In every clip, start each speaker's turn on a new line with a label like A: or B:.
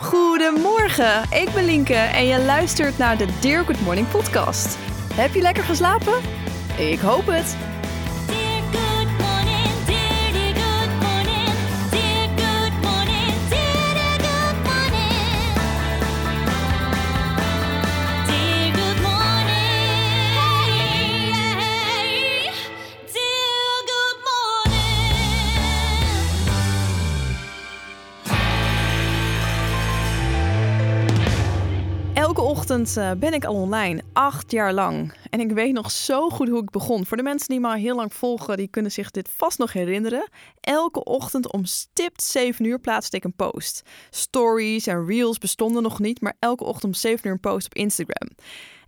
A: Goedemorgen, ik ben Linke en je luistert naar de Dear Good Morning podcast. Heb je lekker geslapen? Ik hoop het. Eh, ben ik al online, acht jaar lang. En ik weet nog zo goed hoe ik begon. Voor de mensen die me heel lang volgen, die kunnen zich dit vast nog herinneren. Elke ochtend om stipt 7 uur plaatste ik een post. Stories en reels bestonden nog niet, maar elke ochtend om 7 uur een post op Instagram.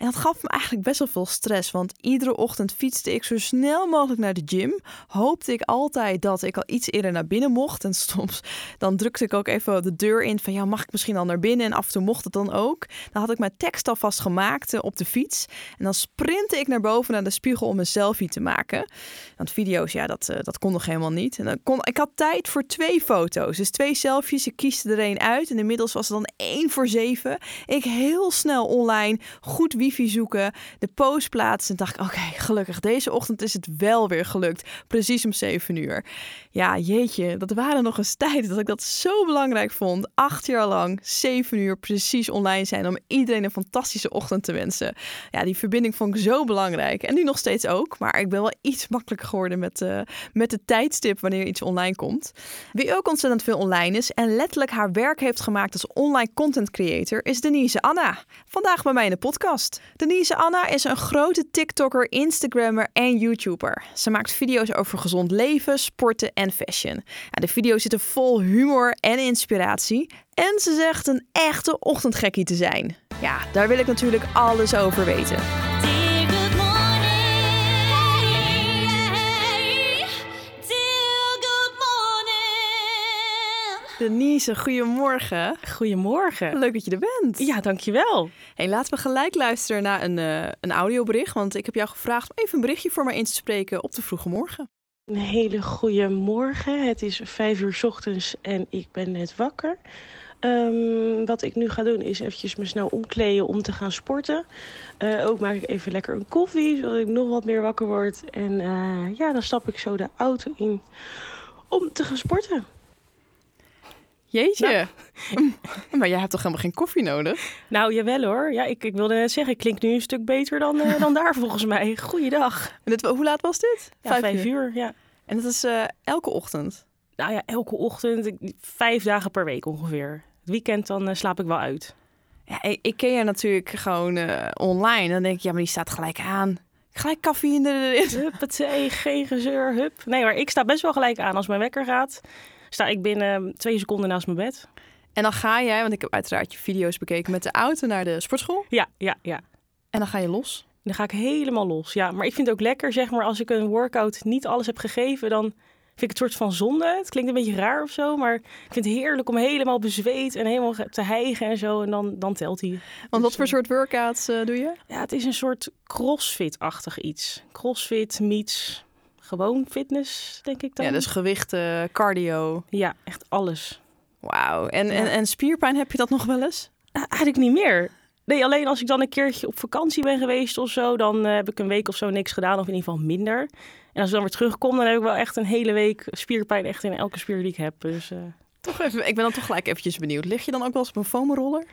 A: En dat gaf me eigenlijk best wel veel stress, want iedere ochtend fietste ik zo snel mogelijk naar de gym. Hoopte ik altijd dat ik al iets eerder naar binnen mocht. En soms dan drukte ik ook even de deur in van ja, mag ik misschien al naar binnen? En af en toe mocht het dan ook. Dan had ik mijn tekst alvast gemaakt eh, op de fiets. En dan sprintte ik naar boven naar de spiegel om een selfie te maken. Want video's, ja, dat, eh, dat kon nog helemaal niet. En dan kon, ik had tijd voor twee foto's. Dus twee selfies. Ik kieste er één uit. En inmiddels was het dan één voor zeven. Ik heel snel online goed wifi zoeken. De post plaatsen. En dacht ik, oké, gelukkig. Deze ochtend is het wel weer gelukt. Precies om zeven uur. Ja, jeetje. Dat waren nog eens tijden dat ik dat zo belangrijk vond. Acht jaar lang, zeven uur precies online zijn. Om iedereen een fantastische ochtend te wensen. Ja, die verbinding vond ik zo belangrijk. En nu nog steeds ook. Maar ik ben wel iets makkelijker geworden met, eh, met de tijdstip wanneer iets online komt. Wie ook ontzettend veel online is en letterlijk haar werk heeft gemaakt als online content creator is Denise Anna. Vandaag bij mij in de podcast. Denise Anna is een grote TikToker, Instagrammer en YouTuber. Ze maakt video's over gezond leven, sporten en fashion. De video's zitten vol humor en inspiratie. En ze zegt een echte ochtendgekkie te zijn. Ja, daar wil ik natuurlijk alles over weten. Denise, goedemorgen.
B: Goedemorgen.
A: Leuk dat je er bent.
B: Ja, dankjewel.
A: Hey, laten we gelijk luisteren naar een, eh, een audiobericht. Want ik heb jou gevraagd om even een berichtje voor mij in te spreken op de vroege morgen.
B: Een hele goede morgen. Het is vijf uur 's ochtends en ik ben net wakker. Ehm, wat ik nu ga doen is eventjes me snel omkleden om te gaan sporten. Eh, ook maak ik even lekker een koffie, zodat ik nog wat meer wakker word. En eh, ja, dan stap ik zo de auto in om te gaan sporten.
A: Jeetje. maar jij hebt toch helemaal geen koffie nodig?
B: Nou, jawel hoor. Ja, ik, ik wilde net zeggen, ik klink nu een stuk beter dan, eh, dan daar volgens mij. Goeiedag.
A: En dit, hoe laat was dit?
B: Ja, vijf, uur. ja.
A: En dat is eh, elke ochtend.
B: Nou ja, elke ochtend, vijf dagen per week ongeveer. Het weekend dan eh, slaap ik wel uit.
A: Ja, ik, ik ken je natuurlijk gewoon online. Dan denk ik, ja, maar die staat gelijk aan. Gelijk koffie in de...
B: Huppatee, geen gezeur, hup. Nee, maar ik sta best wel gelijk aan. Als mijn wekker gaat, sta ik binnen eh, twee seconden naast mijn bed.
A: En dan ga jij, want ik heb uiteraard je video's bekeken met de auto naar de sportschool.
B: Ja, ja, ja.
A: En dan ga je los.
B: Dan ga ik helemaal los. Ja, maar ik vind het ook lekker, zeg maar, als ik een workout niet alles heb gegeven, dan vind ik het soort van zonde. Het klinkt een beetje raar of zo, maar ik vind het heerlijk om helemaal bezweet en helemaal te hijgen en zo. En dan, dan telt hij.
A: Want wat
B: Dus,
A: voor
B: eh,
A: soort workouts eh, doe je?
B: Ja, het is een soort crossfit-achtig iets. Crossfit meets gewoon fitness, denk ik dan.
A: Ja, dus gewichten, cardio.
B: Ja, echt alles.
A: Wauw. En, en,
B: Ja.
A: en spierpijn, heb je dat nog wel eens?
B: Eh, Eigenlijk niet meer. Nee, alleen als ik dan een keertje op vakantie ben geweest of zo, dan eh, heb ik een week of zo niks gedaan, of in ieder geval minder. En als ik dan weer terugkom, dan heb ik wel echt een hele week spierpijn echt in elke spier die ik heb. Dus eh,
A: Toch even, ik ben dan toch gelijk eventjes benieuwd. Lig je dan ook wel eens op een foamroller?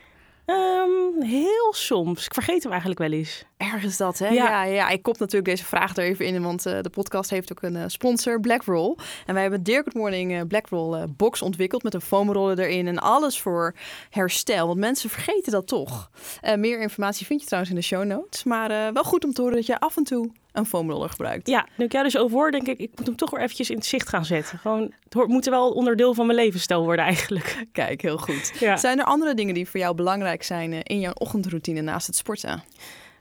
B: Ehm, heel soms. Ik vergeet hem eigenlijk wel eens.
A: Ergens dat, hè? Ja,
B: Ja.
A: ja, ik kop natuurlijk deze vraag er even in, want eh, de podcast heeft ook een eh, sponsor, Blackroll. En wij hebben Dear Good Morning eh, Blackroll box ontwikkeld met een foamroller erin en alles voor herstel. Want mensen vergeten dat toch. Meer informatie vind je trouwens in de show notes. Maar wel goed om te horen dat je af en toe een foamroller gebruikt.
B: Ja, nu ik jou dus over hoor, denk ik, ik moet hem toch weer eventjes in het zicht gaan zetten. Gewoon, het hoort, moet er wel onderdeel van mijn levensstijl worden eigenlijk.
A: Kijk, heel goed.
B: Ja.
A: Zijn er andere dingen die voor jou belangrijk zijn eh, in jouw ochtendroutine naast het sporten?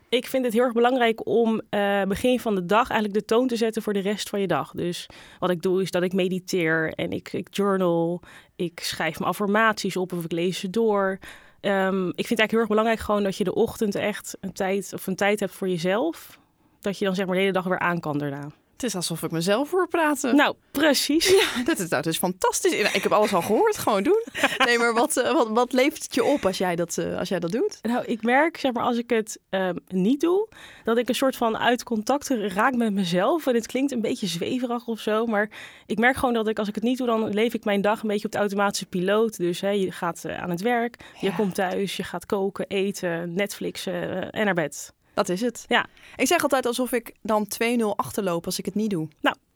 B: Ik vind het heel erg belangrijk om eh, begin van de dag eigenlijk de toon te zetten voor de rest van je dag. Dus wat ik doe is dat ik mediteer en ik, ik journal. Ik schrijf mijn affirmaties op of ik lees ze door. Ehm, ik vind het eigenlijk heel erg belangrijk gewoon dat je de ochtend echt een tijd of een tijd hebt voor jezelf. Dat je dan zeg maar de hele dag weer aan kan daarna.
A: Het is alsof ik mezelf hoor praten.
B: Nou, precies.
A: Dat is, dat is fantastisch. Ik heb alles al gehoord, gewoon doen. Nee, maar wat, eh, wat, wat levert het je op als jij dat, eh, als jij dat doet?
B: Nou, ik merk, zeg maar, als ik het ehm, niet doe, dat ik een soort van uit contact raak met mezelf. En het klinkt een beetje zweverig of zo, maar ik merk gewoon dat ik, als ik het niet doe, dan leef ik mijn dag een beetje op de automatische piloot. Dus hè, je gaat eh, aan het werk, je
A: Ja.
B: komt thuis, je gaat koken, eten, Netflixen en naar bed.
A: Dat is het.
B: Ja.
A: Ik zeg altijd alsof ik dan 2-0 achterloop als ik het niet doe.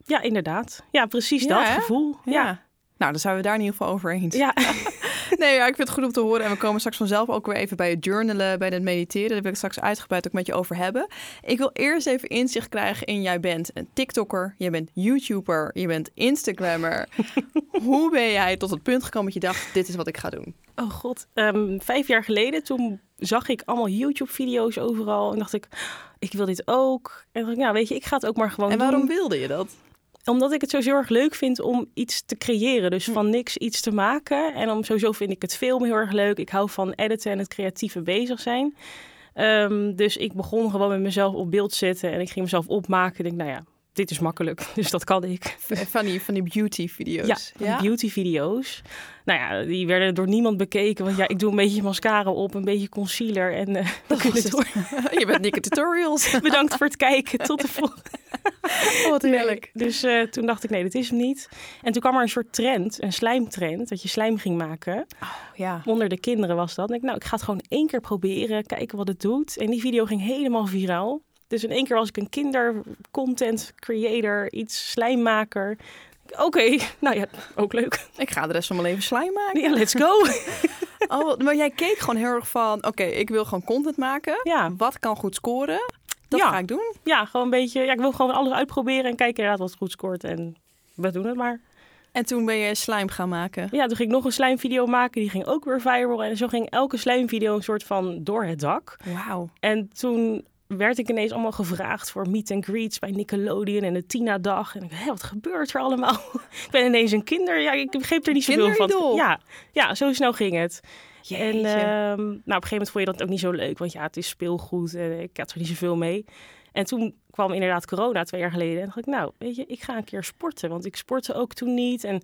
B: Ja, inderdaad. Ja, precies
A: Ja,
B: dat
A: hè?
B: gevoel. Ja.
A: Nou, dan zijn we daar in ieder geval over eens.
B: Ja.
A: Nee, ja, ik vind het goed om te horen. En we komen straks vanzelf ook weer even bij het journalen, bij het mediteren. Daar wil ik straks uitgebreid ook met je over hebben. Ik wil eerst even inzicht krijgen in jij bent een TikToker, je bent YouTuber, je bent Instagrammer. Hoe ben jij tot het punt gekomen dat je dacht, dit is wat ik ga doen?
B: Oh god, Ehm, vijf jaar geleden toen zag ik allemaal YouTube-video's overal en dacht ik, ik wil dit ook. En dacht ik, nou weet je, ik ga het ook maar gewoon
A: En waarom
B: doen.
A: wilde je dat?
B: Omdat ik het sowieso heel erg leuk vind om iets te creëren. Dus van niks iets te maken. En om sowieso vind ik het film heel erg leuk. Ik hou van editen en het creatieve bezig zijn. Ehm, dus ik begon gewoon met mezelf op beeld zetten en ik ging mezelf opmaken. Ik denk, nou ja, dit is makkelijk, dus dat kan ik.
A: Van die, van die beauty-video's.
B: Ja, van beauty-video's. Nou ja, die werden door niemand bekeken. Want ja, ik doe een beetje mascara op, een beetje concealer. En eh dat het. hoor.
A: je bent Nikke Tutorials.
B: Bedankt voor het kijken. Tot de volgende.
A: Oh, wat heerlijk.
B: Nee, dus eh, toen dacht ik, nee, dit is hem niet. En toen kwam er een soort trend, een slijmtrend, dat je slijm ging maken.
A: Ja.
B: Onder de kinderen was dat. En ik, nou, ik ga het gewoon één keer proberen, kijken wat het doet. En die video ging helemaal viraal. Dus in één keer was ik een kindercontent creator, iets slijmmaker. Oké, nou ja, ook leuk.
A: Ik ga de rest van mijn leven slime maken.
B: Ja, let's go.
A: Oh, maar jij keek gewoon heel erg van, oké, ik wil gewoon content maken.
B: Ja,
A: Wat kan goed scoren? Dat
B: Ja.
A: ga ik doen.
B: ja, gewoon een beetje. Ja, ik wil gewoon alles uitproberen en kijken inderdaad wat goed scoort. En we doen het maar.
A: En toen ben je slime gaan maken.
B: Ja, toen ging ik nog een slijmvideo maken. Die ging ook weer viral. En zo ging elke slijmvideo een soort van door het dak.
A: Wauw.
B: En toen werd ik ineens allemaal gevraagd voor meet and greets bij Nickelodeon en de Tina-dag. En ik dacht, wat gebeurt er allemaal? ik ben ineens een kinder. Ja, ik begreep er niet zoveel van. Ja, ja, zo snel ging het. En ehm, nou, op een gegeven moment vond je dat ook niet zo leuk, want ja, het is speelgoed en ik had er niet zoveel mee. En toen kwam inderdaad corona twee jaar geleden en dacht ik, nou, weet je, ik ga een keer sporten, want ik sportte ook toen niet en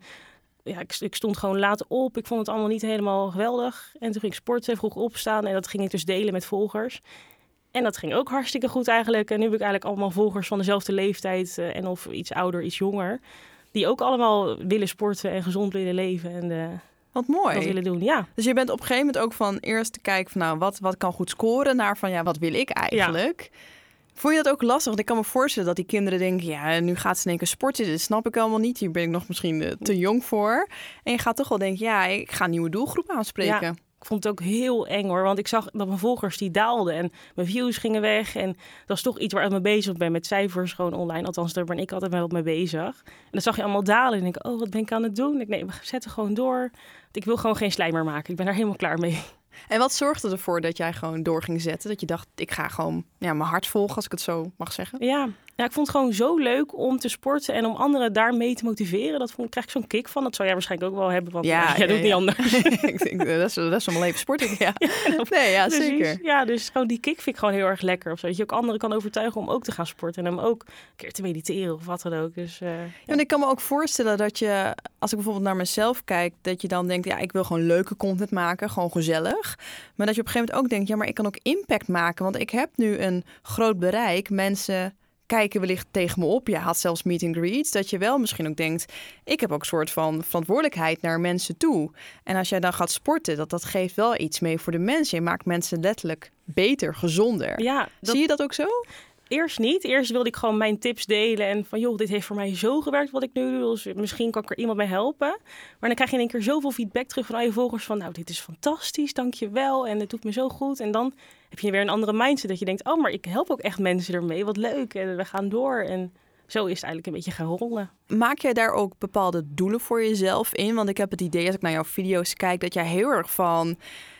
B: ja, ik, ik stond gewoon laat op. Ik vond het allemaal niet helemaal geweldig. En toen ging ik sporten, vroeg opstaan en dat ging ik dus delen met volgers. En dat ging ook hartstikke goed eigenlijk. En nu heb ik eigenlijk allemaal volgers van dezelfde leeftijd eh, en of iets ouder, iets jonger. Die ook allemaal willen sporten en gezond willen leven en eh,
A: Wat
B: dat
A: mooi.
B: willen doen. Ja,
A: Dus je bent op een gegeven moment ook van eerst te kijken van, nou, wat, wat kan goed scoren, naar van, ja, wat wil ik eigenlijk? Vond je dat ook lastig? Want ik kan me voorstellen dat die kinderen denken, ja, nu gaat ze keer sporten. Dit snap ik allemaal niet. Hier ben ik nog misschien eh, te jong voor. En je gaat toch wel denken, ja, ik ga een nieuwe doelgroep aanspreken.
B: Ik vond het ook heel eng hoor, want ik zag dat mijn volgers die daalden en mijn views gingen weg. En dat is toch iets waar ik mee bezig ben met cijfers gewoon online. Althans, daar ben ik altijd wel mee bezig. En dan zag je allemaal dalen en ik, oh, wat ben ik aan het doen? Ik, nee, we zetten gewoon door. Ik wil gewoon geen slijmer maken. Ik ben daar helemaal klaar mee.
A: En wat zorgde ervoor dat jij gewoon door ging zetten? Dat je dacht, ik ga gewoon ja, mijn hart volgen, als ik het zo mag zeggen.
B: Ja. Ja, ik vond het gewoon zo leuk om te sporten en om anderen daarmee te motiveren. Dat vond, krijg ik zo'n kick van. Dat zou jij waarschijnlijk ook wel hebben, want
A: Ja,
B: jij
A: ja,
B: doet
A: ja.
B: niet anders.
A: ik denk, eh, dat is, dat is mijn leven sport. ik, Ja. Nee, ja,
B: Precies.
A: zeker.
B: Ja, dus gewoon die kick vind ik gewoon heel erg lekker. Of zo. Dat je ook anderen kan overtuigen om ook te gaan sporten. En om ook een keer te mediteren of wat dan ook. Dus eh,
A: Ja, en ik kan me ook voorstellen dat je, als ik bijvoorbeeld naar mezelf kijk, dat je dan denkt, ja, ik wil gewoon leuke content maken, gewoon gezellig. Maar dat je op een gegeven moment ook denkt, ja, maar ik kan ook impact maken, want ik heb nu een groot bereik. Mensen kijken wellicht tegen me op. Je had zelfs meet and greets, dat je wel misschien ook denkt, ik heb ook een soort van verantwoordelijkheid naar mensen toe. En als jij dan gaat sporten, dat dat geeft wel iets mee voor de mensen. Je maakt mensen letterlijk beter, gezonder.
B: ja, dat,
A: Zie je dat ook zo?
B: Eerst niet. Eerst wilde ik gewoon mijn tips delen. En van, joh, dit heeft voor mij zo gewerkt wat ik nu doe. Dus misschien kan ik er iemand mee helpen. Maar dan krijg je in één keer zoveel feedback terug van al je volgers. Van, nou, dit is fantastisch, dankjewel. En het doet me zo goed. En dan heb je weer een andere mindset. Dat je denkt, oh, maar ik help ook echt mensen ermee. Wat leuk. En we gaan door. En zo is het eigenlijk een beetje gaan rollen.
A: Maak jij daar ook bepaalde doelen voor jezelf in? Want ik heb het idee, als ik naar jouw video's kijk, dat jij heel erg van...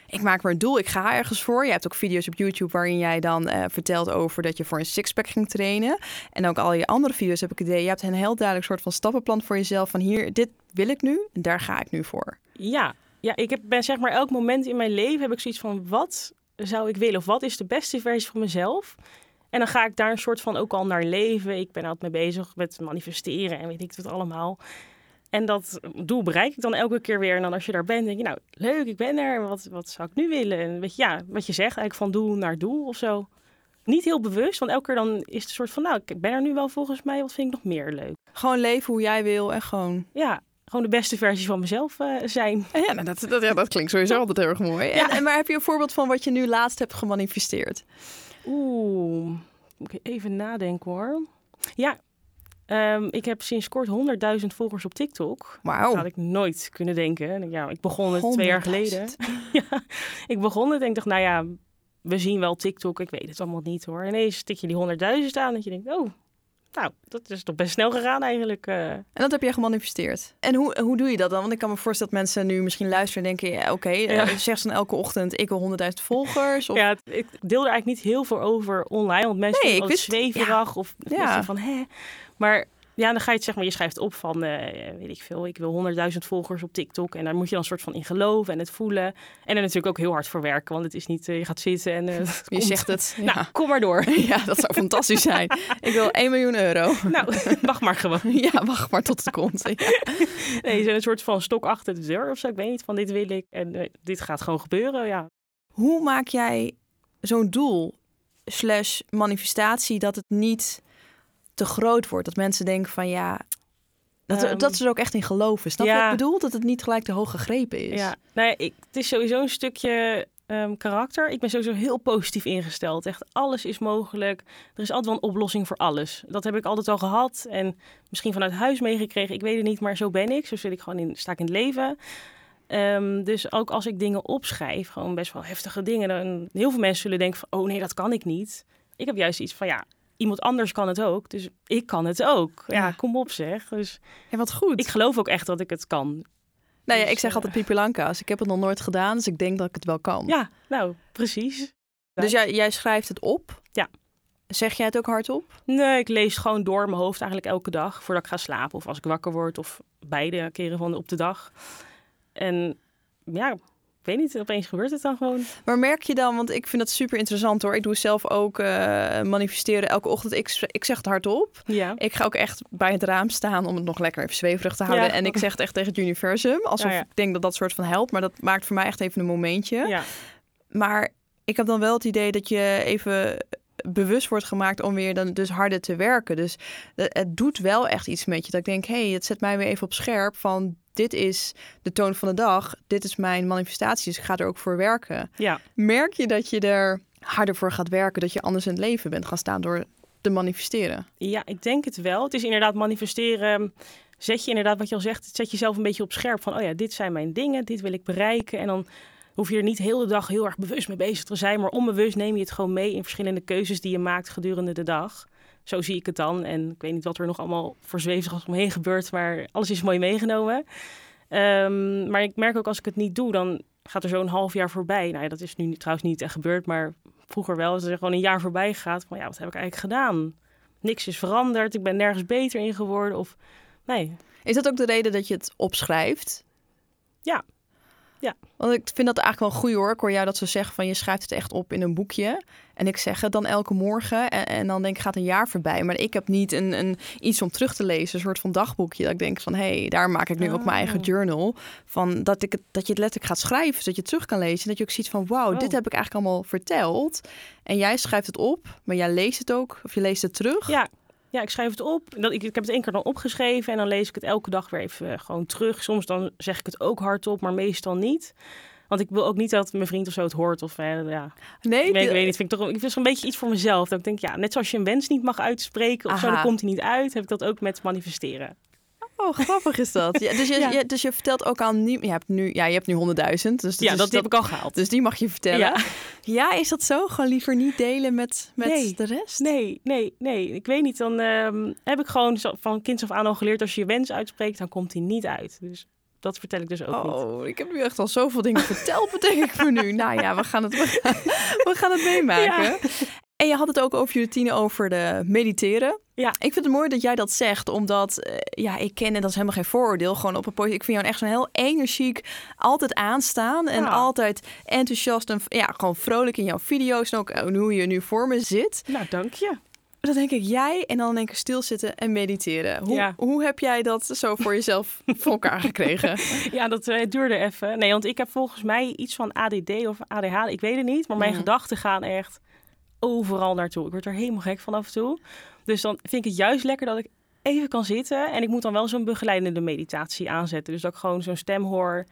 A: Ik maak maar een doel, ik ga ergens voor. Je hebt ook video's op YouTube waarin jij dan eh, vertelt over dat je voor een sixpack ging trainen. En ook al je andere video's heb ik het idee, je hebt een heel duidelijk soort van stappenplan voor jezelf. Van hier, dit wil ik nu en daar ga ik nu voor.
B: Ja, ja ik heb, ben zeg maar elk moment in mijn leven heb ik zoiets van wat zou ik willen of wat is de beste versie van mezelf. En dan ga ik daar een soort van ook al naar leven. Ik ben altijd mee bezig met manifesteren en weet ik wat allemaal. En dat doel bereik ik dan elke keer weer. En dan als je daar bent, denk je, nou, leuk, ik ben er. Wat, wat zou ik nu willen? En weet je, ja, wat je zegt, eigenlijk van doel naar doel of zo. Niet heel bewust, want elke keer dan is het een soort van, nou, ik ben er nu wel volgens mij. Wat vind ik nog meer leuk?
A: Gewoon leven hoe jij wil en gewoon...
B: Ja, gewoon de beste versie van mezelf eh, zijn.
A: Ja, nou, dat, dat, ja, dat klinkt sowieso altijd heel erg mooi. En,
B: Ja.
A: en, maar heb je een voorbeeld van wat je nu laatst hebt gemanifesteerd?
B: Oeh, moet ik even nadenken hoor. Ja, ehm, ik heb sinds kort 100.000 volgers op TikTok. Dat
A: Wauw.
B: had ik nooit kunnen denken. Ja, ik begon het twee jaar geleden.
A: 100.000.
B: ja, ik begon het en ik dacht, nou ja, we zien wel TikTok. Ik weet het allemaal niet hoor. En ineens stik je die 100.000 aan dat je denkt, oh, nou, dat is toch best snel gegaan eigenlijk. eh.
A: En dat heb jij gemanifesteerd. En hoe, hoe doe je dat dan? Want ik kan me voorstellen dat mensen nu misschien luisteren en denken... Ja, oké, eh,
B: Ja.
A: zeg ze dan elke ochtend, ik wil 100.000 volgers. Of...
B: Ja, ik deel er eigenlijk niet heel veel over online, want mensen
A: Nee,
B: vinden het zweverig of
A: ja.
B: van hè. Maar ja, dan ga je het zeg maar, je schrijft op van, eh, weet ik veel, ik wil 100.000 volgers op TikTok en daar moet je dan een soort van in geloven en het voelen en er natuurlijk ook heel hard voor werken, want het is niet, eh, je gaat zitten en eh,
A: Je
B: komt.
A: zegt het. Ja.
B: Nou, kom maar door.
A: ja, dat zou fantastisch zijn. Ik wil 1 miljoen euro.
B: nou, wacht maar gewoon.
A: Ja, wacht maar tot het komt. Ja.
B: Nee, je zet een soort van stok achter de deur of zo. Ik weet niet van dit wil ik en dit gaat gewoon gebeuren. Ja,
A: Hoe maak jij zo'n doel slash manifestatie dat het niet te groot wordt? Dat mensen denken van ja, dat,
B: Ehm,
A: dat ze er ook echt in geloven. Snap je
B: ja.
A: wat ik bedoel? Dat het niet gelijk te hoog gegrepen is.
B: Ja, nou ja, ik, het is sowieso een stukje ehm, karakter. Ik ben sowieso heel positief ingesteld. Echt alles is mogelijk. Er is altijd wel een oplossing voor alles. Dat heb ik altijd al gehad en misschien vanuit huis meegekregen. Ik weet het niet, maar zo ben ik. Zo zit ik gewoon in, sta ik in het leven. Ehm, dus ook als ik dingen opschrijf, gewoon best wel heftige dingen, dan heel veel mensen zullen denken van, oh nee, dat kan ik niet. Ik heb juist iets van, ja, iemand anders kan het ook, dus ik kan het ook. Ja,
A: Ja.
B: kom op zeg. Dus
A: Ja, wat goed.
B: ik geloof ook echt dat ik het kan.
A: nou ja,
B: dus,
A: ik zeg
B: eh,
A: altijd Pipi Lanka's. Ik heb het nog nooit gedaan, dus ik denk dat ik het wel kan.
B: Ja, nou, precies.
A: Dus jij, jij schrijft het op?
B: Ja.
A: Zeg jij het ook hardop?
B: Nee, ik lees gewoon door mijn hoofd eigenlijk elke dag voordat ik ga slapen. Of als ik wakker word, of beide keren van op de dag. En ja, weet niet, opeens gebeurt het dan gewoon.
A: Maar merk je dan, want ik vind dat super interessant hoor. Ik doe zelf ook eh, manifesteren elke ochtend. Ik, ik zeg het hardop.
B: Ja.
A: Ik ga ook echt bij het raam staan om het nog lekker even zweverig te houden.
B: Ja.
A: En ik zeg het echt tegen het universum. Alsof
B: Ja,
A: ik denk dat dat soort van helpt. Maar dat maakt voor mij echt even een momentje.
B: ja.
A: Maar ik heb dan wel het idee dat je even bewust wordt gemaakt om weer dan dus harder te werken. Dus het het doet wel echt iets met je. Dat ik denk, hé, hey, het zet mij weer even op scherp van dit is de toon van de dag. Dit is mijn manifestatie, dus ik ga er ook voor werken.
B: ja.
A: Merk je dat je er harder voor gaat werken, dat je anders in het leven bent gaan staan door te manifesteren?
B: Ja, ik denk het wel. Het is inderdaad manifesteren. Zet je inderdaad, wat je al zegt, zet jezelf een beetje op scherp. Van, oh ja, dit zijn mijn dingen, dit wil ik bereiken. En dan hoef je er niet heel de dag heel erg bewust mee bezig te zijn. Maar onbewust neem je het gewoon mee in verschillende keuzes die je maakt gedurende de dag. Zo zie ik het dan. En ik weet niet wat er nog allemaal voor zweverig omheen gebeurt. Maar alles is mooi meegenomen. Ehm, maar ik merk ook als ik het niet doe, dan gaat er zo'n half jaar voorbij. Nou ja, dat is nu trouwens niet echt gebeurd. Maar vroeger wel. Als er gewoon een jaar voorbij gaat. Van ja, wat heb ik eigenlijk gedaan? niks is veranderd, ik ben nergens beter in geworden. Of nee,
A: Is dat ook de reden dat je het opschrijft?
B: Ja. Ja.
A: Want ik vind dat eigenlijk wel goed hoor. Ik hoor jou dat zo zeggen van je schrijft het echt op in een boekje. En ik zeg het dan elke morgen. En, en dan denk ik, gaat een jaar voorbij. Maar ik heb niet een, een, iets om terug te lezen. Een soort van dagboekje. Dat ik denk van, hé, hey, daar maak ik nu ook mijn eigen
B: Oh.
A: journal. Van dat, ik het, dat je het letterlijk gaat schrijven. Zodat je het terug kan lezen. En dat je ook ziet van, wauw,
B: Oh.
A: dit heb ik eigenlijk allemaal verteld. En jij schrijft het op. Maar jij leest het ook. Of je leest het terug.
B: ja. Ja, ik schrijf het op. Dat, ik, ik heb het één keer dan opgeschreven en dan lees ik het elke dag weer even eh, gewoon terug. Soms dan zeg ik het ook hardop, maar meestal niet. Want ik wil ook niet dat mijn vriend of zo het hoort. Of eh, ja,
A: Nee,
B: ik weet, ik weet niet. Vind ik toch, ik vind het zo'n beetje iets voor mezelf. Dat ik denk, ja, net zoals je een wens niet mag uitspreken of zo, dan komt hij niet uit. Heb ik dat ook met manifesteren.
A: Oh, grappig is dat. Ja, dus, je,
B: Ja.
A: je- dus je vertelt ook aan nie- Je hebt nu, ja, je hebt nu 100.000. Dus,
B: ja,
A: dus
B: dat, heb ik al gehaald.
A: Dus die mag je vertellen.
B: Ja.
A: Ja, is dat zo? Gewoon liever niet delen met, met
B: Nee.
A: de rest?
B: Nee, nee, nee. Ik weet niet. Dan ehm, heb ik gewoon van kinds af aan al geleerd... als je je wens uitspreekt, dan komt hij niet uit. Dus dat vertel ik dus ook niet.
A: Oh, ik heb nu echt al zoveel dingen verteld, bedenk ik me nu. Nou ja, we gaan het, we gaan, we gaan het meemaken.
B: Ja.
A: En je had het ook over je routine over de mediteren.
B: Ja.
A: Ik vind het mooi dat jij dat zegt, omdat eh, ja, ik ken, en dat is helemaal geen vooroordeel, gewoon op een post. Ik vind jou echt zo'n heel energiek, altijd aanstaan en
B: Ja.
A: altijd enthousiast en ja, gewoon vrolijk in jouw video's en ook eh, hoe je nu voor me zit.
B: Nou, dank je.
A: Dan denk ik jij en dan in één keer stilzitten en mediteren. Hoe,
B: Ja.
A: hoe heb jij dat zo voor jezelf voor elkaar gekregen?
B: Ja, dat eh, duurde even. Nee, want ik heb volgens mij iets van ADD of ADHD, ik weet het niet. Maar mijn gedachten gaan echt overal naartoe. Ik word er helemaal gek van af en toe. Dus dan vind ik het juist lekker dat ik even kan zitten. En ik moet dan wel zo'n begeleidende meditatie aanzetten. Dus dat ik gewoon zo'n stem hoor.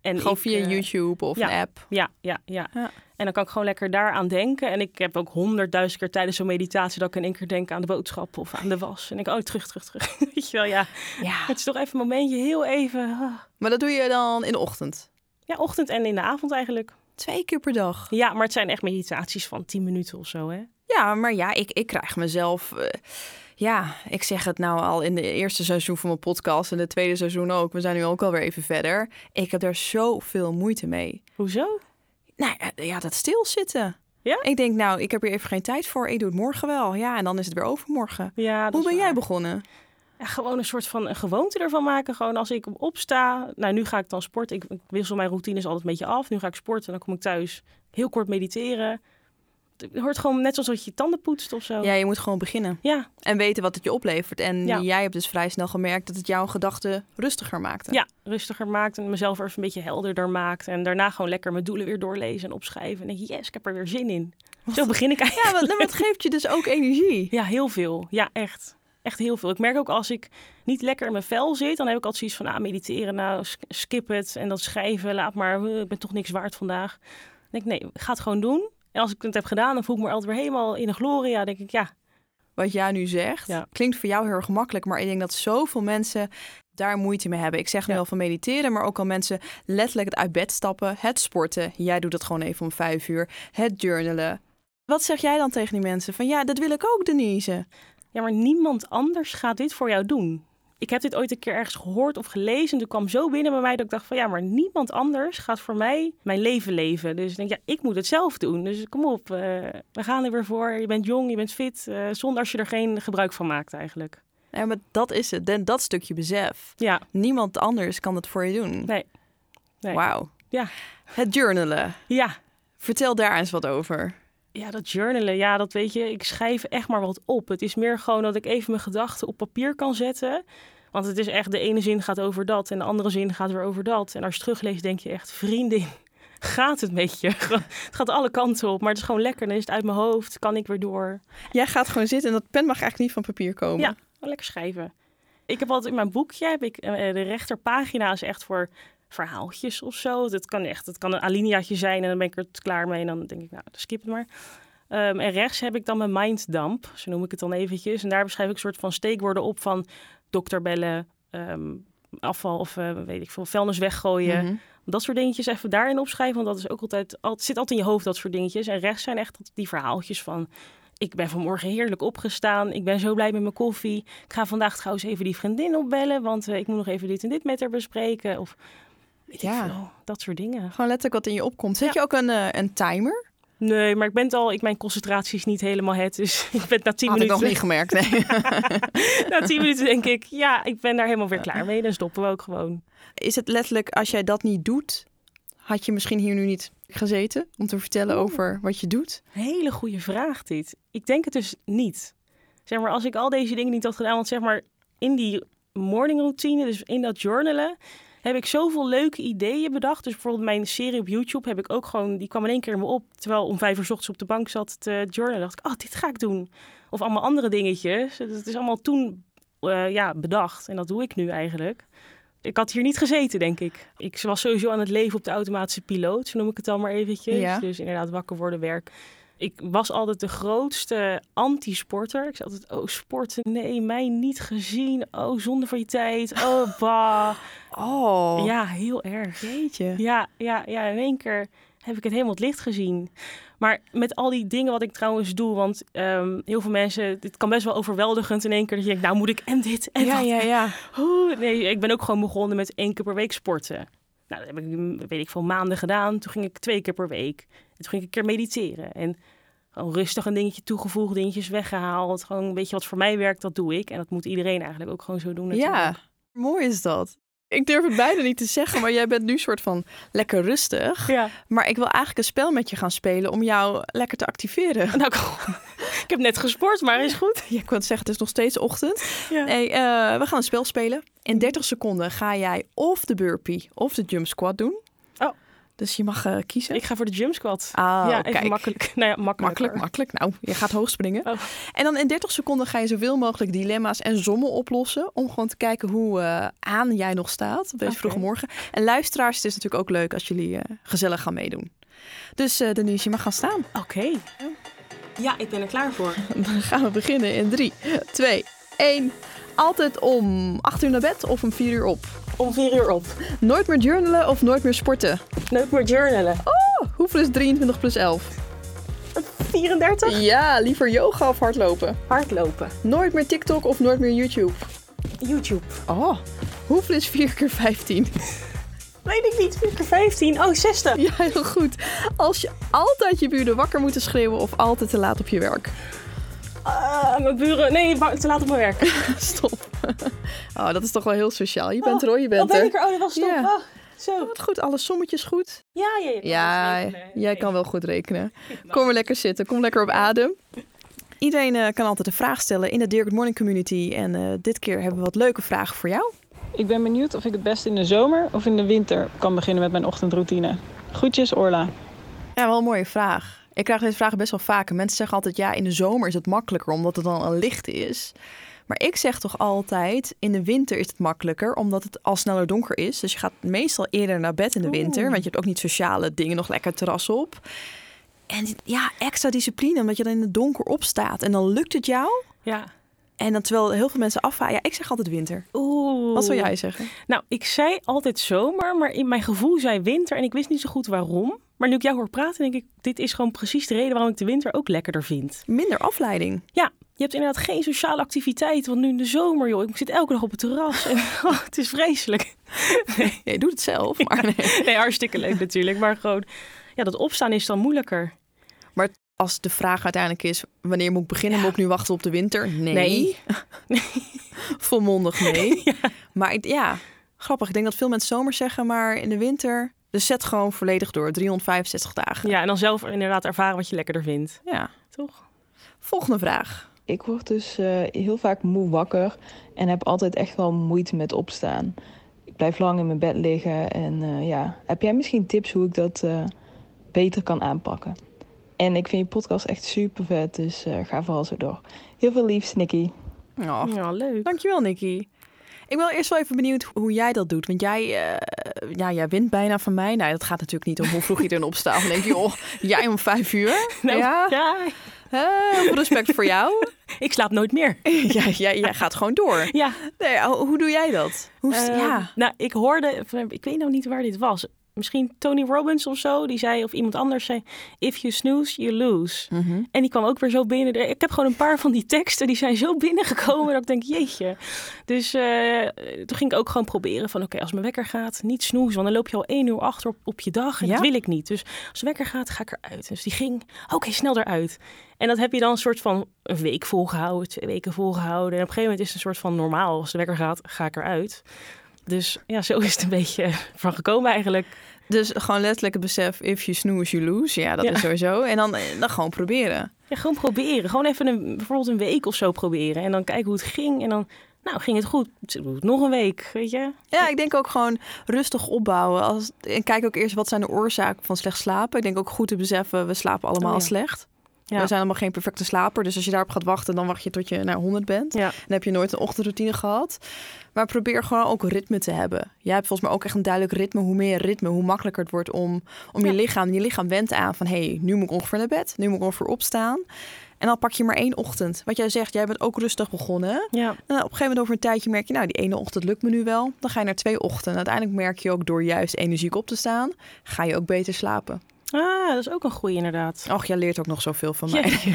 B: En
A: Gewoon
B: ik,
A: via
B: eh,
A: YouTube of
B: ja.
A: een app.
B: Ja, ja, ja,
A: Ja.
B: En dan kan ik gewoon lekker daaraan denken. En ik heb ook honderdduizend keer tijdens zo'n meditatie... dat ik in één keer denk aan de boodschap of aan de was. En ik, oh, terug, terug, terug. Weet je wel, ja.
A: Ja.
B: Het is toch even een momentje, heel even... ah.
A: Maar dat doe je dan in de ochtend.
B: Ja, ochtend en in de avond eigenlijk.
A: Twee keer per dag.
B: Ja, maar het zijn echt meditaties van 10 minuten of zo, hè?
A: Ja, maar ja, ik, ik krijg mezelf. eh, ja, ik zeg het nou al in de eerste seizoen van mijn podcast en de tweede seizoen ook. We zijn nu ook alweer even verder. Ik heb daar zoveel moeite mee.
B: Hoezo?
A: Nou ja, dat stilzitten.
B: Ja?
A: Ik denk, nou, ik heb hier even geen tijd voor. Ik doe het morgen wel. Ja, en dan is het weer overmorgen.
B: Ja,
A: Hoe ben jij begonnen?
B: Ja, gewoon een soort van een gewoonte ervan maken. Gewoon als ik opsta. Nou, nu ga ik dan sporten. Ik, ik wissel mijn routines altijd een beetje af. Nu ga ik sporten. Dan kom ik thuis heel kort mediteren. Het hoort gewoon net zoals dat je je tanden poetst of zo.
A: Ja, je moet gewoon beginnen.
B: Ja,
A: En weten wat het je oplevert. En
B: Ja.
A: jij hebt dus vrij snel gemerkt dat het jouw gedachten rustiger maakte.
B: ja, rustiger maakt en mezelf er even een beetje helderder maakt. En daarna gewoon lekker mijn doelen weer doorlezen en opschrijven. En denk je, yes, ik heb er weer zin in. Zo begin ik eigenlijk.
A: Ja, want het geeft je dus ook energie.
B: Ja, heel veel. Ja, echt. Echt heel veel. Ik merk ook als ik niet lekker in mijn vel zit, dan heb ik altijd zoiets van, ah, mediteren, nou, sk- skip het. En dat schrijven, laat maar, ik ben toch niks waard vandaag. Dan denk ik, nee, ga het gewoon doen. En als ik het heb gedaan, dan voel ik me altijd weer helemaal in de gloria. Denk ik, ja,
A: wat jij nu zegt,
B: Ja.
A: klinkt voor jou heel erg makkelijk. Maar ik denk dat zoveel mensen daar moeite mee hebben. Ik zeg nu
B: Ja.
A: wel van mediteren, maar ook al mensen letterlijk het uit bed stappen. Het sporten. Jij doet het gewoon even om vijf uur. Het journalen. Wat zeg jij dan tegen die mensen? Van ja, dat wil ik ook, Denise.
B: ja, maar niemand anders gaat dit voor jou doen. Ik heb dit ooit een keer ergens gehoord of gelezen. En toen kwam zo binnen bij mij dat ik dacht van ja, maar niemand anders gaat voor mij mijn leven leven. Dus ik denk, ja, ik moet het zelf doen. Dus kom op, eh, we gaan er weer voor. Je bent jong, je bent fit. eh, zonder als je er geen gebruik van maakt eigenlijk.
A: Ja, maar dat is het. En dat stukje besef.
B: Ja,
A: Niemand anders kan het voor je doen.
B: nee. nee.
A: Wauw.
B: Ja.
A: Het journalen.
B: Ja.
A: Vertel daar eens wat over.
B: Ja, dat journalen, ja, dat weet je. Ik schrijf echt maar wat op. Het is meer gewoon dat ik even mijn gedachten op papier kan zetten. Want het is echt, de ene zin gaat over dat en de andere zin gaat weer over dat. En als je terugleest, denk je echt, vriendin, gaat het met je? Het gaat alle kanten op, maar het is gewoon lekker. Dan is het uit mijn hoofd, kan ik weer door.
A: Jij gaat gewoon zitten en dat pen mag eigenlijk niet van papier komen.
B: Ja, lekker schrijven. Ik heb altijd in mijn boekje, heb ik, eh, de rechterpagina is echt voor verhaaltjes of zo. Dat kan echt, het kan een alineaatje zijn en dan ben ik er klaar mee. En dan denk ik, nou, dan skip het maar. Ehm, en rechts heb ik dan mijn minddump, zo noem ik het dan eventjes. En daar beschrijf ik een soort van steekwoorden op van dokter bellen, ehm, afval of eh, weet ik veel, vuilnis weggooien.
A: Mhm.
B: Dat soort dingetjes even daarin opschrijven, want dat is ook altijd, altijd zit altijd in je hoofd, dat soort dingetjes. En rechts zijn echt die verhaaltjes van, ik ben vanmorgen heerlijk opgestaan, ik ben zo blij met mijn koffie. Ik ga vandaag trouwens even die vriendin opbellen, want eh, ik moet nog even dit en dit met haar bespreken. Of weet
A: Ja.
B: ik veel, dat soort dingen.
A: Gewoon letterlijk wat in je opkomt. Zet
B: Ja.
A: je ook een, eh, een timer?
B: Nee, maar ik ben het al, ik, mijn concentratie is niet helemaal het, dus ik ben na tien
A: Had ik nog
B: minuten,
A: niet gemerkt, nee.
B: na tien minuten denk ik, ja, ik ben daar helemaal weer klaar mee. Dan stoppen we ook gewoon.
A: Is het letterlijk, als jij dat niet doet, had je misschien hier nu niet gezeten om te vertellen over wat je doet?
B: Hele goede vraag dit. Ik denk het dus niet. Zeg maar, als ik al deze dingen niet had gedaan, want zeg maar in die morning routine, dus in dat journalen, heb ik zoveel leuke ideeën bedacht. Dus bijvoorbeeld mijn serie op YouTube heb ik ook gewoon, die kwam in één keer in me op, terwijl om vijf uur 's ochtends op de bank zat te journalen. dacht ik, oh, dit ga ik doen. Of allemaal andere dingetjes. Het is allemaal toen eh, ja, bedacht en dat doe ik nu eigenlijk. Ik had hier niet gezeten, denk ik. Ik was sowieso aan het leven op de automatische piloot, zo noem ik het dan maar eventjes.
A: Ja.
B: Dus inderdaad wakker worden, werk. Ik was altijd de grootste anti-sporter. Ik zei altijd, oh sporten, nee, mij niet gezien. Oh, zonde van je tijd. Oh, bah.
A: Oh,
B: Ja, heel erg.
A: jeetje.
B: Ja, ja, ja, in één keer heb ik het helemaal het licht gezien. Maar met al die dingen wat ik trouwens doe, want ehm, heel veel mensen, dit kan best wel overweldigend in één keer dat je denkt, nou moet ik en dit en
A: Ja,
B: dat.
A: ja, ja.
B: Oeh, nee, ik ben ook gewoon begonnen met één keer per week sporten. Nou, dat heb ik, weet ik veel, maanden gedaan. Toen ging ik twee keer per week. En toen ging ik een keer mediteren. En Gewoon rustig een dingetje toegevoegd, dingetjes weggehaald. Gewoon een beetje wat voor mij werkt, dat doe ik. En dat moet iedereen eigenlijk ook gewoon zo doen. natuurlijk.
A: Ja, mooi is dat. Ik durf het bijna niet te zeggen, maar jij bent nu soort van lekker rustig.
B: Ja.
A: Maar ik wil eigenlijk een spel met je gaan spelen om jou lekker te activeren.
B: Nou, ik- heb net gesport, maar is goed.
A: Ja, ik wil het zeggen, het is nog steeds ochtend.
B: Ja.
A: Nee, eh, we gaan een spel spelen. In 30 seconden ga jij of de burpee of de jump squat doen. Dus je mag eh, kiezen.
B: Ik ga voor de jump squat.
A: Ah,
B: ja,
A: kijk.
B: makkelijk. Nou ja.
A: Makkelijk, makkelijk. Nou, je gaat hoog springen.
B: Oh.
A: En dan in 30 seconden ga je zoveel mogelijk dilemma's en sommen oplossen. Om gewoon te kijken hoe eh, aan jij nog staat op deze vroege morgen. En luisteraars, het is natuurlijk ook leuk als jullie eh, gezellig gaan meedoen. Dus Denise, je mag gaan staan.
B: Oké. Ja, ik ben er klaar voor.
A: Dan gaan we beginnen in 3, 2, 1. Altijd om 8 uur naar bed of om 4 uur op.
B: Om vier uur op.
A: Nooit meer journalen of nooit meer sporten.
B: Nooit meer journalen.
A: Oh, hoeveel is 23 plus 11?
B: 34?
A: Ja, liever yoga of hardlopen.
B: Hardlopen.
A: Nooit meer TikTok of nooit meer YouTube.
B: YouTube.
A: Oh, hoeveel is 4 keer 15?
B: Weet ik niet. 4 keer 15. Oh, 60.
A: Ja, heel goed. Als je altijd je buren wakker moeten schreeuwen of altijd te laat op je werk.
B: Ah, mijn buren. Nee, te laat op mijn werk.
A: Stop. Oh, dat is toch wel heel sociaal. Je bent
B: Oh,
A: er hoor, je bent
B: oh, ben
A: er.
B: ik er? Oh, dat was stop. Oh, zo.
A: Wat goed, alle sommetjes goed.
B: Ja, ja, ja.
A: Ja, jij kan wel goed rekenen. Kom maar lekker zitten, kom lekker op adem. Iedereen eh, kan altijd een vraag stellen in de Dear Good Morning community. En eh, dit keer hebben we wat leuke vragen voor jou.
C: Ik ben benieuwd of ik het best in de zomer of in de winter kan beginnen met mijn ochtendroutine. Groetjes, Orla.
A: Ja, wel een mooie vraag. Ik krijg deze vraag best wel vaker. Mensen zeggen altijd, ja, in de zomer is het makkelijker omdat het dan een licht is. Maar ik zeg toch altijd, in de winter is het makkelijker omdat het al sneller donker is. Dus je gaat meestal eerder naar bed in de winter.
B: Oeh.
A: Want je hebt ook niet sociale dingen, nog lekker terras op. En ja, extra discipline, omdat je dan in het donker opstaat. En dan lukt het jou.
B: Ja.
A: En dan terwijl heel veel mensen afvaren. Ja, ik zeg altijd winter.
B: Oeh.
A: Wat zou jij zeggen?
B: Nou, ik zei altijd zomer, maar in mijn gevoel zei winter. En ik wist niet zo goed waarom. Maar nu ik jou hoor praten, denk ik, dit is gewoon precies de reden waarom ik de winter ook lekkerder vind.
A: Minder afleiding.
B: Ja, je hebt inderdaad geen sociale activiteit. Want nu in de zomer, joh, ik zit elke dag op het terras. En, oh, het is vreselijk.
A: Ja, je doet het zelf, maar nee.
B: Nee, hartstikke leuk natuurlijk. Maar gewoon, ja, dat opstaan is dan moeilijker.
A: Als de vraag uiteindelijk is, wanneer moet ik beginnen?
B: Ja.
A: Moet ik nu wachten op de winter? Nee.
B: Nee.
A: Volmondig nee. Maar ja, grappig. Ik denk dat veel mensen zomer zeggen, maar in de winter... Dus zet gewoon volledig door, 365 dagen.
B: Ja, en dan zelf inderdaad ervaren wat je lekkerder vindt.
A: Ja.
B: Toch?
A: Volgende vraag.
C: Ik word dus eh, heel vaak moe wakker en heb altijd echt wel moeite met opstaan. Ik blijf lang in mijn bed liggen en eh, ja, heb jij misschien tips hoe ik dat eh, beter kan aanpakken? En ik vind je podcast echt super vet, dus eh, ga vooral zo door. Heel veel liefs, Nicky.
A: Oh,
B: Ja, leuk.
A: Dankjewel, Nicky. Ik ben eerst wel even benieuwd hoe jij dat doet. Want jij, eh, ja, jij wint bijna van mij. Nou, dat gaat natuurlijk niet om hoe vroeg je erin opstaat. Dan denk je, oh, jij om vijf uur?
B: Nou,
A: ja,
B: ja,
A: respect voor jou.
B: ik slaap nooit meer.
A: jij, jij, jij gaat gewoon door.
B: Ja,
A: Nee, hoe doe jij dat? Hoe, st-
B: Eh,
A: ja.
B: Nou, ik hoorde, ik weet nou niet waar dit was. Misschien Tony Robbins of zo, die zei, of iemand anders zei, if you snooze, you lose.
A: Mhm.
B: En die kwam ook weer zo binnen. Ik heb gewoon een paar van die teksten, die zijn zo binnengekomen dat ik denk, jeetje. Dus eh, toen ging ik ook gewoon proberen van, oké, als mijn wekker gaat, niet snoezen. Want dan loop je al één uur achter op, op je dag en
A: Ja.
B: dat wil ik niet. Dus als de wekker gaat, ga ik eruit. Dus die ging, oké, snel eruit. En dat heb je dan een soort van een week volgehouden, twee weken volgehouden. En op een gegeven moment is het een soort van normaal. Als de wekker gaat, ga ik eruit. Dus ja, zo is het een beetje van gekomen eigenlijk.
A: Dus gewoon letterlijk het besef, if you snooze, you lose. Ja, dat
B: Ja.
A: is sowieso. En dan, eh, dan gewoon proberen.
B: Ja, gewoon proberen. Gewoon even een, bijvoorbeeld een week of zo proberen. En dan kijken hoe het ging. En dan, nou, ging het goed. Nog een week, weet je?
A: Ja, ik denk ook gewoon rustig opbouwen. Als, en kijk ook eerst wat zijn de oorzaken van slecht slapen. Ik denk ook goed te beseffen, we slapen allemaal
B: Oh ja.
A: slecht.
B: Ja.
A: We zijn allemaal geen perfecte slaper. Dus als je daarop gaat wachten, dan wacht je tot je naar 100 bent.
B: Ja.
A: Dan heb je nooit een ochtendroutine gehad. Maar probeer gewoon ook ritme te hebben. Jij hebt volgens mij ook echt een duidelijk ritme. Hoe meer ritme, hoe makkelijker het wordt om, om je lichaam. Je lichaam went aan van, hé, hey, nu moet ik ongeveer naar bed. Nu moet ik ongeveer opstaan. En dan pak je maar één ochtend. Wat jij zegt, jij bent ook rustig begonnen.
B: Ja.
A: En op een gegeven moment over een tijdje merk je, nou, die ene ochtend lukt me nu wel. Dan ga je naar twee ochtenden. Uiteindelijk merk je ook door juist energiek op te staan, ga je ook beter slapen.
B: Ah, dat is ook een goeie inderdaad.
A: Och, jij leert ook nog zoveel van
B: Ja.
A: mij.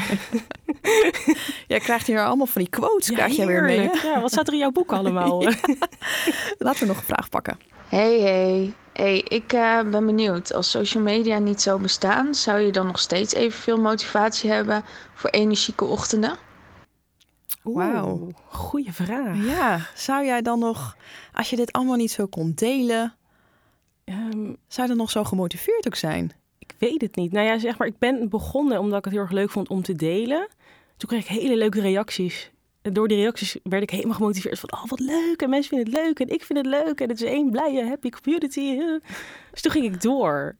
A: jij krijgt hier allemaal van die quotes,
B: Ja,
A: krijg jij weer mee.
B: Ja, wat staat er in jouw boek allemaal?
A: Laten we nog een vraag pakken.
D: Hey, hey. Hey, ik eh, ben benieuwd. Als social media niet zou bestaan, zou je dan nog steeds evenveel motivatie hebben voor energieke ochtenden?
A: Wauw.
B: Oeh, Goeie vraag.
A: Ja, zou jij dan nog, als je dit allemaal niet zo kon delen,
B: Ehm,
A: zou je dan nog zo gemotiveerd ook zijn?
B: Weet het niet. Nou ja, zeg maar, ik ben begonnen omdat ik het heel erg leuk vond om te delen. Toen kreeg ik hele leuke reacties. En door die reacties werd ik helemaal gemotiveerd van, oh wat leuk. En mensen vinden het leuk en ik vind het leuk. En het is één blije, happy community. Dus toen ging ik door.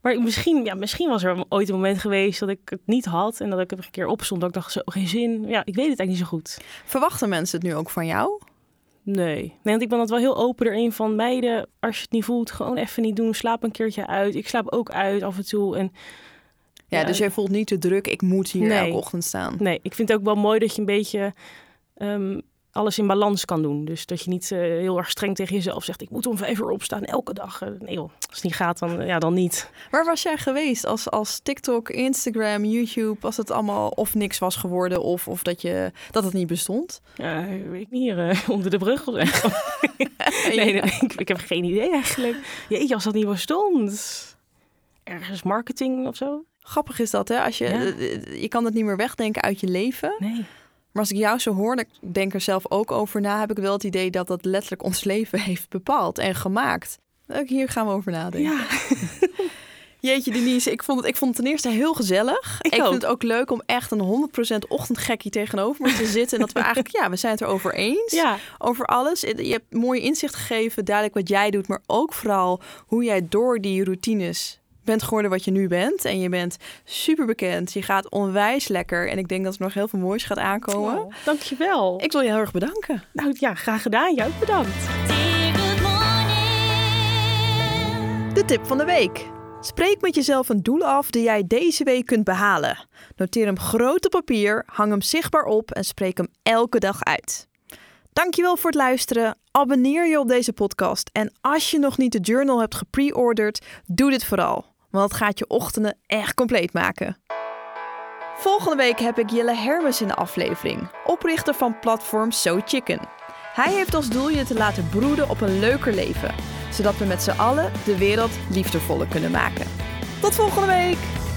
B: Maar misschien, ja, misschien was er ooit een moment geweest dat ik het niet had. En dat ik er een keer opstond dat ik dacht, zo geen zin. Ja, ik weet het eigenlijk niet zo goed.
A: Verwachten mensen het nu ook van jou?
B: Nee. nee, want ik ben altijd wel heel open erin van meiden, als je het niet voelt, gewoon even niet doen. Slaap een keertje uit. Ik slaap ook uit af en toe. En
A: Ja,
B: Ja,
A: dus jij voelt niet de druk, ik moet hier
B: Nee.
A: elke ochtend staan.
B: nee, ik vind het ook wel mooi dat je een beetje ehm, alles in balans kan doen. Dus dat je niet eh, heel erg streng tegen jezelf zegt, ik moet om vijf uur opstaan elke dag. Eh, nee joh, als het niet gaat, dan, ja, dan niet.
A: Waar was jij geweest als, als TikTok, Instagram, YouTube, als het allemaal of niks was geworden of, of dat, je, dat het niet bestond?
B: Ja, weet ik niet, hier eh, onder de brug nee, nee, ik, ik heb geen idee eigenlijk. Jeetje, als dat niet bestond. Ergens marketing of zo?
A: Grappig is dat, hè? Als je,
B: Ja.
A: eh, je kan het niet meer wegdenken uit je leven.
B: Nee.
A: Maar als ik jou zo hoor, ik denk er zelf ook over na, heb ik wel het idee dat dat letterlijk ons leven heeft bepaald en gemaakt. Ook hier gaan we over nadenken.
B: Ja,
A: Jeetje Denise, ik vond, het, ik vond het ten eerste heel gezellig.
B: Ik
A: vind
B: ook.
A: het ook leuk om echt een 100% ochtendgekkie tegenover me te zitten. En dat we eigenlijk, ja, we zijn het erover eens.
B: ja.
A: Over alles. Je hebt mooie inzicht gegeven, duidelijk wat jij doet. Maar ook vooral hoe jij door die routines bent geworden wat je nu bent. En je bent super bekend. Je gaat onwijs lekker. En ik denk dat er nog heel veel moois gaat aankomen.
B: Oh, dankjewel.
A: Ik wil je heel erg bedanken.
B: Nou ja, graag gedaan. Jou ook bedankt.
A: De tip van de week. Spreek met jezelf een doel af die jij deze week kunt behalen. Noteer hem groot op papier, hang hem zichtbaar op en spreek hem elke dag uit. Dankjewel voor het luisteren. Abonneer je op deze podcast. En als je nog niet de journal hebt gepreorderd, doe dit vooral. Want het gaat je ochtenden echt compleet maken. Volgende week heb ik Jelle Hermes in de aflevering, oprichter van platform So Chicken. Hij heeft als doel je te laten broeden op een leuker leven, zodat we met z'n allen de wereld liefdevoller kunnen maken. Tot volgende week!